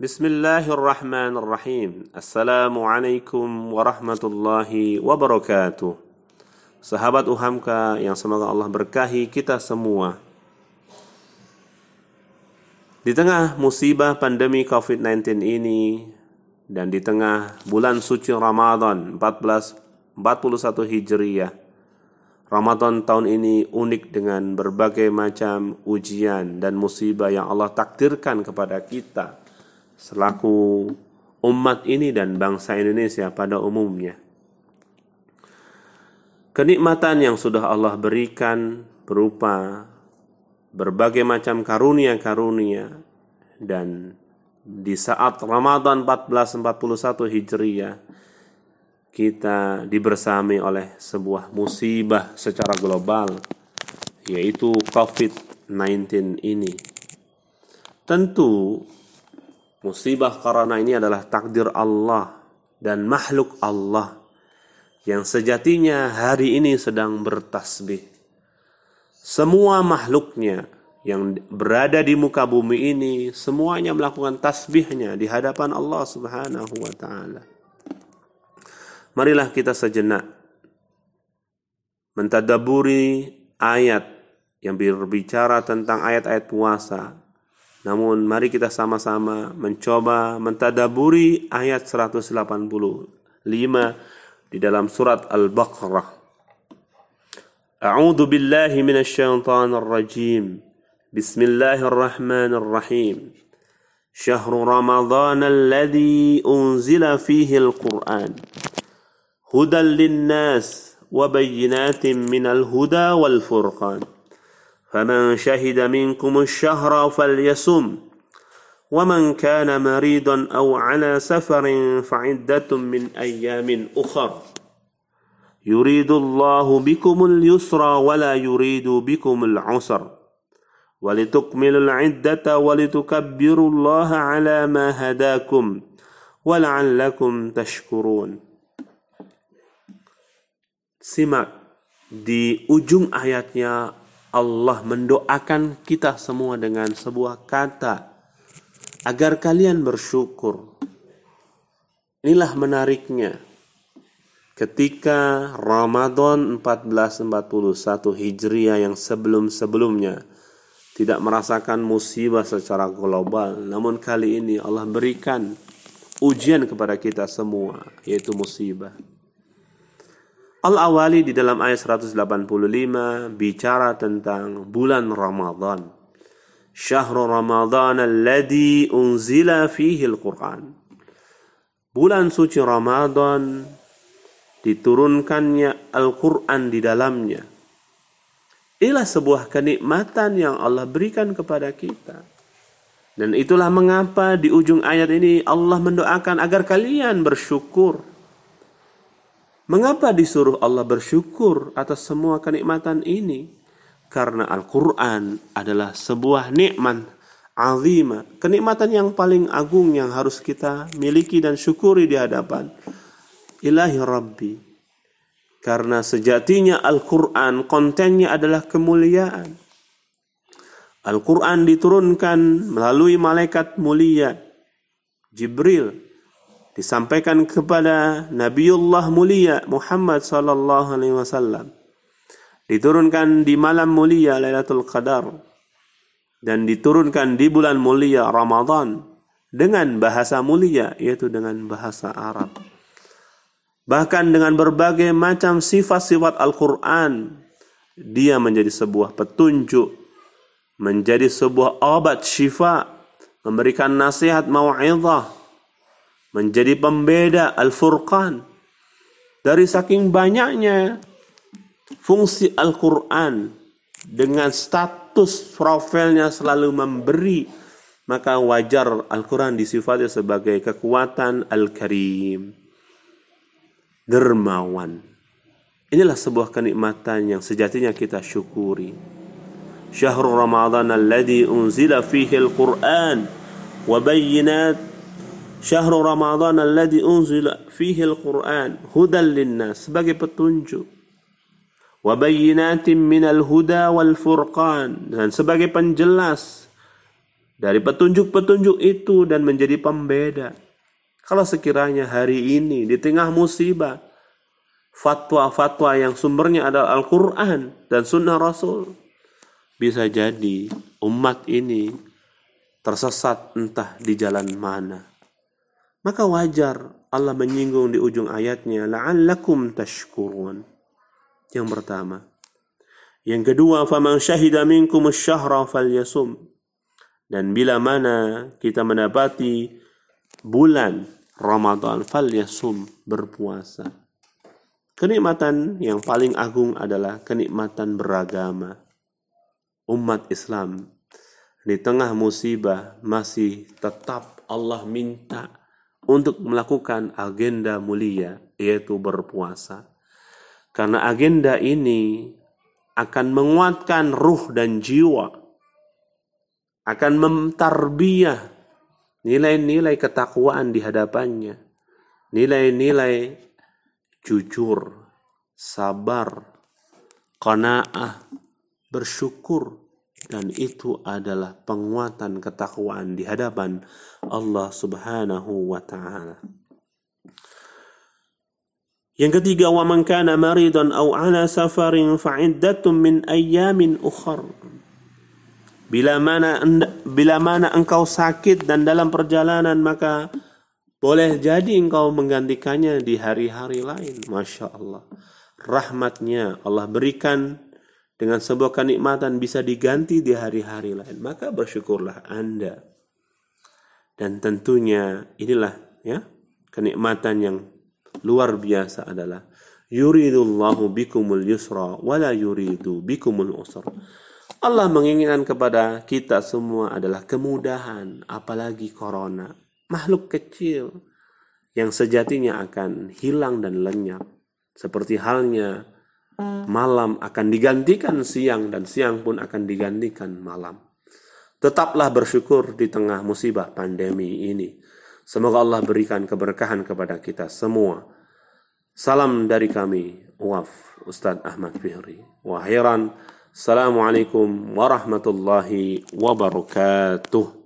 Bismillahirrahmanirrahim. Assalamualaikum warahmatullahi wabarakatuh. Sahabat Uhamka yang semoga Allah berkahi kita semua. Di tengah musibah pandemi COVID-19 ini dan di tengah bulan suci Ramadan 1441 Hijriah, Ramadan tahun ini unik dengan berbagai macam ujian dan musibah yang Allah takdirkan kepada kita selaku umat ini dan bangsa Indonesia pada umumnya. Kenikmatan yang sudah Allah berikan berupa berbagai macam karunia-karunia dan di saat Ramadan 1441 Hijriah kita dibersami oleh sebuah musibah secara global yaitu COVID-19 ini. Tentu Musibah karena ini adalah takdir Allah dan makhluk Allah yang sejatinya hari ini sedang bertasbih. Semua makhluknya yang berada di muka bumi ini semuanya melakukan tasbihnya di hadapan Allah Subhanahu wa taala. Marilah kita sejenak mentadaburi ayat yang berbicara tentang ayat-ayat puasa namun mari kita sama-sama mencoba mentadaburi ayat 185 di dalam surat Al-Baqarah. A'udzu billahi minasy syaithanir rajim. Bismillahirrahmanirrahim. شهر رمضان الذي أنزل فيه القرآن هدى للناس وبينات من الهدى والفرقان فمن شهد منكم الشهر فليصم. ومن كان مريضا أو على سفر فعدة من أيام أخر. يريد الله بكم اليسر ولا يريد بكم العسر. ولتكملوا العدة ولتكبروا الله على ما هداكم ولعلكم تشكرون. Simak di ujung ayatnya Allah mendoakan kita semua dengan sebuah kata agar kalian bersyukur. Inilah menariknya. Ketika Ramadan 1441 Hijriah yang sebelum-sebelumnya tidak merasakan musibah secara global, namun kali ini Allah berikan ujian kepada kita semua, yaitu musibah. Al-Awali di dalam ayat 185 bicara tentang bulan Ramadan. Syahrul Ramadan alladhi unzila fihi al-Quran. Bulan suci Ramadan diturunkannya Al-Quran di dalamnya. Inilah sebuah kenikmatan yang Allah berikan kepada kita. Dan itulah mengapa di ujung ayat ini Allah mendoakan agar kalian bersyukur Mengapa disuruh Allah bersyukur atas semua kenikmatan ini? Karena Al-Quran adalah sebuah nikmat azimah, kenikmatan yang paling agung yang harus kita miliki dan syukuri di hadapan Ilahi Rabbi. Karena sejatinya Al-Quran kontennya adalah kemuliaan. Al-Quran diturunkan melalui malaikat mulia Jibril disampaikan kepada Nabiullah mulia Muhammad sallallahu alaihi wasallam. Diturunkan di malam mulia Lailatul Qadar dan diturunkan di bulan mulia Ramadan dengan bahasa mulia yaitu dengan bahasa Arab. Bahkan dengan berbagai macam sifat-sifat Al-Qur'an dia menjadi sebuah petunjuk menjadi sebuah obat syifa memberikan nasihat mau'izah menjadi pembeda Al-Furqan. Dari saking banyaknya fungsi Al-Quran dengan status profilnya selalu memberi maka wajar Al-Quran disifati sebagai kekuatan Al-Karim. Dermawan. Inilah sebuah kenikmatan yang sejatinya kita syukuri. Syahrul ramadhan alladhi unzila fihi al-Quran wa Syahr Ramadan alladhi unzila fihi al-Qur'an hudan linnas sebagai petunjuk wa bayyinatin minal huda wal furqan dan sebagai penjelas dari petunjuk-petunjuk itu dan menjadi pembeda. Kalau sekiranya hari ini di tengah musibah, fatwa-fatwa yang sumbernya adalah Al-Quran dan Sunnah Rasul, bisa jadi umat ini tersesat entah di jalan mana. Maka wajar Allah menyinggung di ujung ayatnya, la'allakum tashkurun. Yang pertama. Yang kedua, faman syahida minkum syahra falyasum. Dan bila mana kita mendapati bulan Ramadan fal yasum berpuasa. Kenikmatan yang paling agung adalah kenikmatan beragama. Umat Islam di tengah musibah masih tetap Allah minta untuk melakukan agenda mulia yaitu berpuasa. Karena agenda ini akan menguatkan ruh dan jiwa akan mentarbiyah nilai-nilai ketakwaan di hadapannya, nilai-nilai jujur, sabar, qanaah, bersyukur dan itu adalah penguatan ketakwaan di hadapan Allah Subhanahu wa taala. Yang ketiga, wa man kana maridan aw ala safarin fa'iddatun min ayyamin ukhra. Bila mana bila mana engkau sakit dan dalam perjalanan maka boleh jadi engkau menggantikannya di hari-hari lain. Masya Allah. Rahmatnya Allah berikan dengan sebuah kenikmatan bisa diganti di hari-hari lain. Maka bersyukurlah Anda. Dan tentunya inilah ya kenikmatan yang luar biasa adalah yuridullahu bikumul yusra wala yuridu bikumul usra. Allah menginginkan kepada kita semua adalah kemudahan, apalagi corona. Makhluk kecil yang sejatinya akan hilang dan lenyap. Seperti halnya malam akan digantikan siang dan siang pun akan digantikan malam. Tetaplah bersyukur di tengah musibah pandemi ini. Semoga Allah berikan keberkahan kepada kita semua. Salam dari kami, Waf Ustadz Ahmad Fihri. Wahiran. Assalamualaikum warahmatullahi wabarakatuh.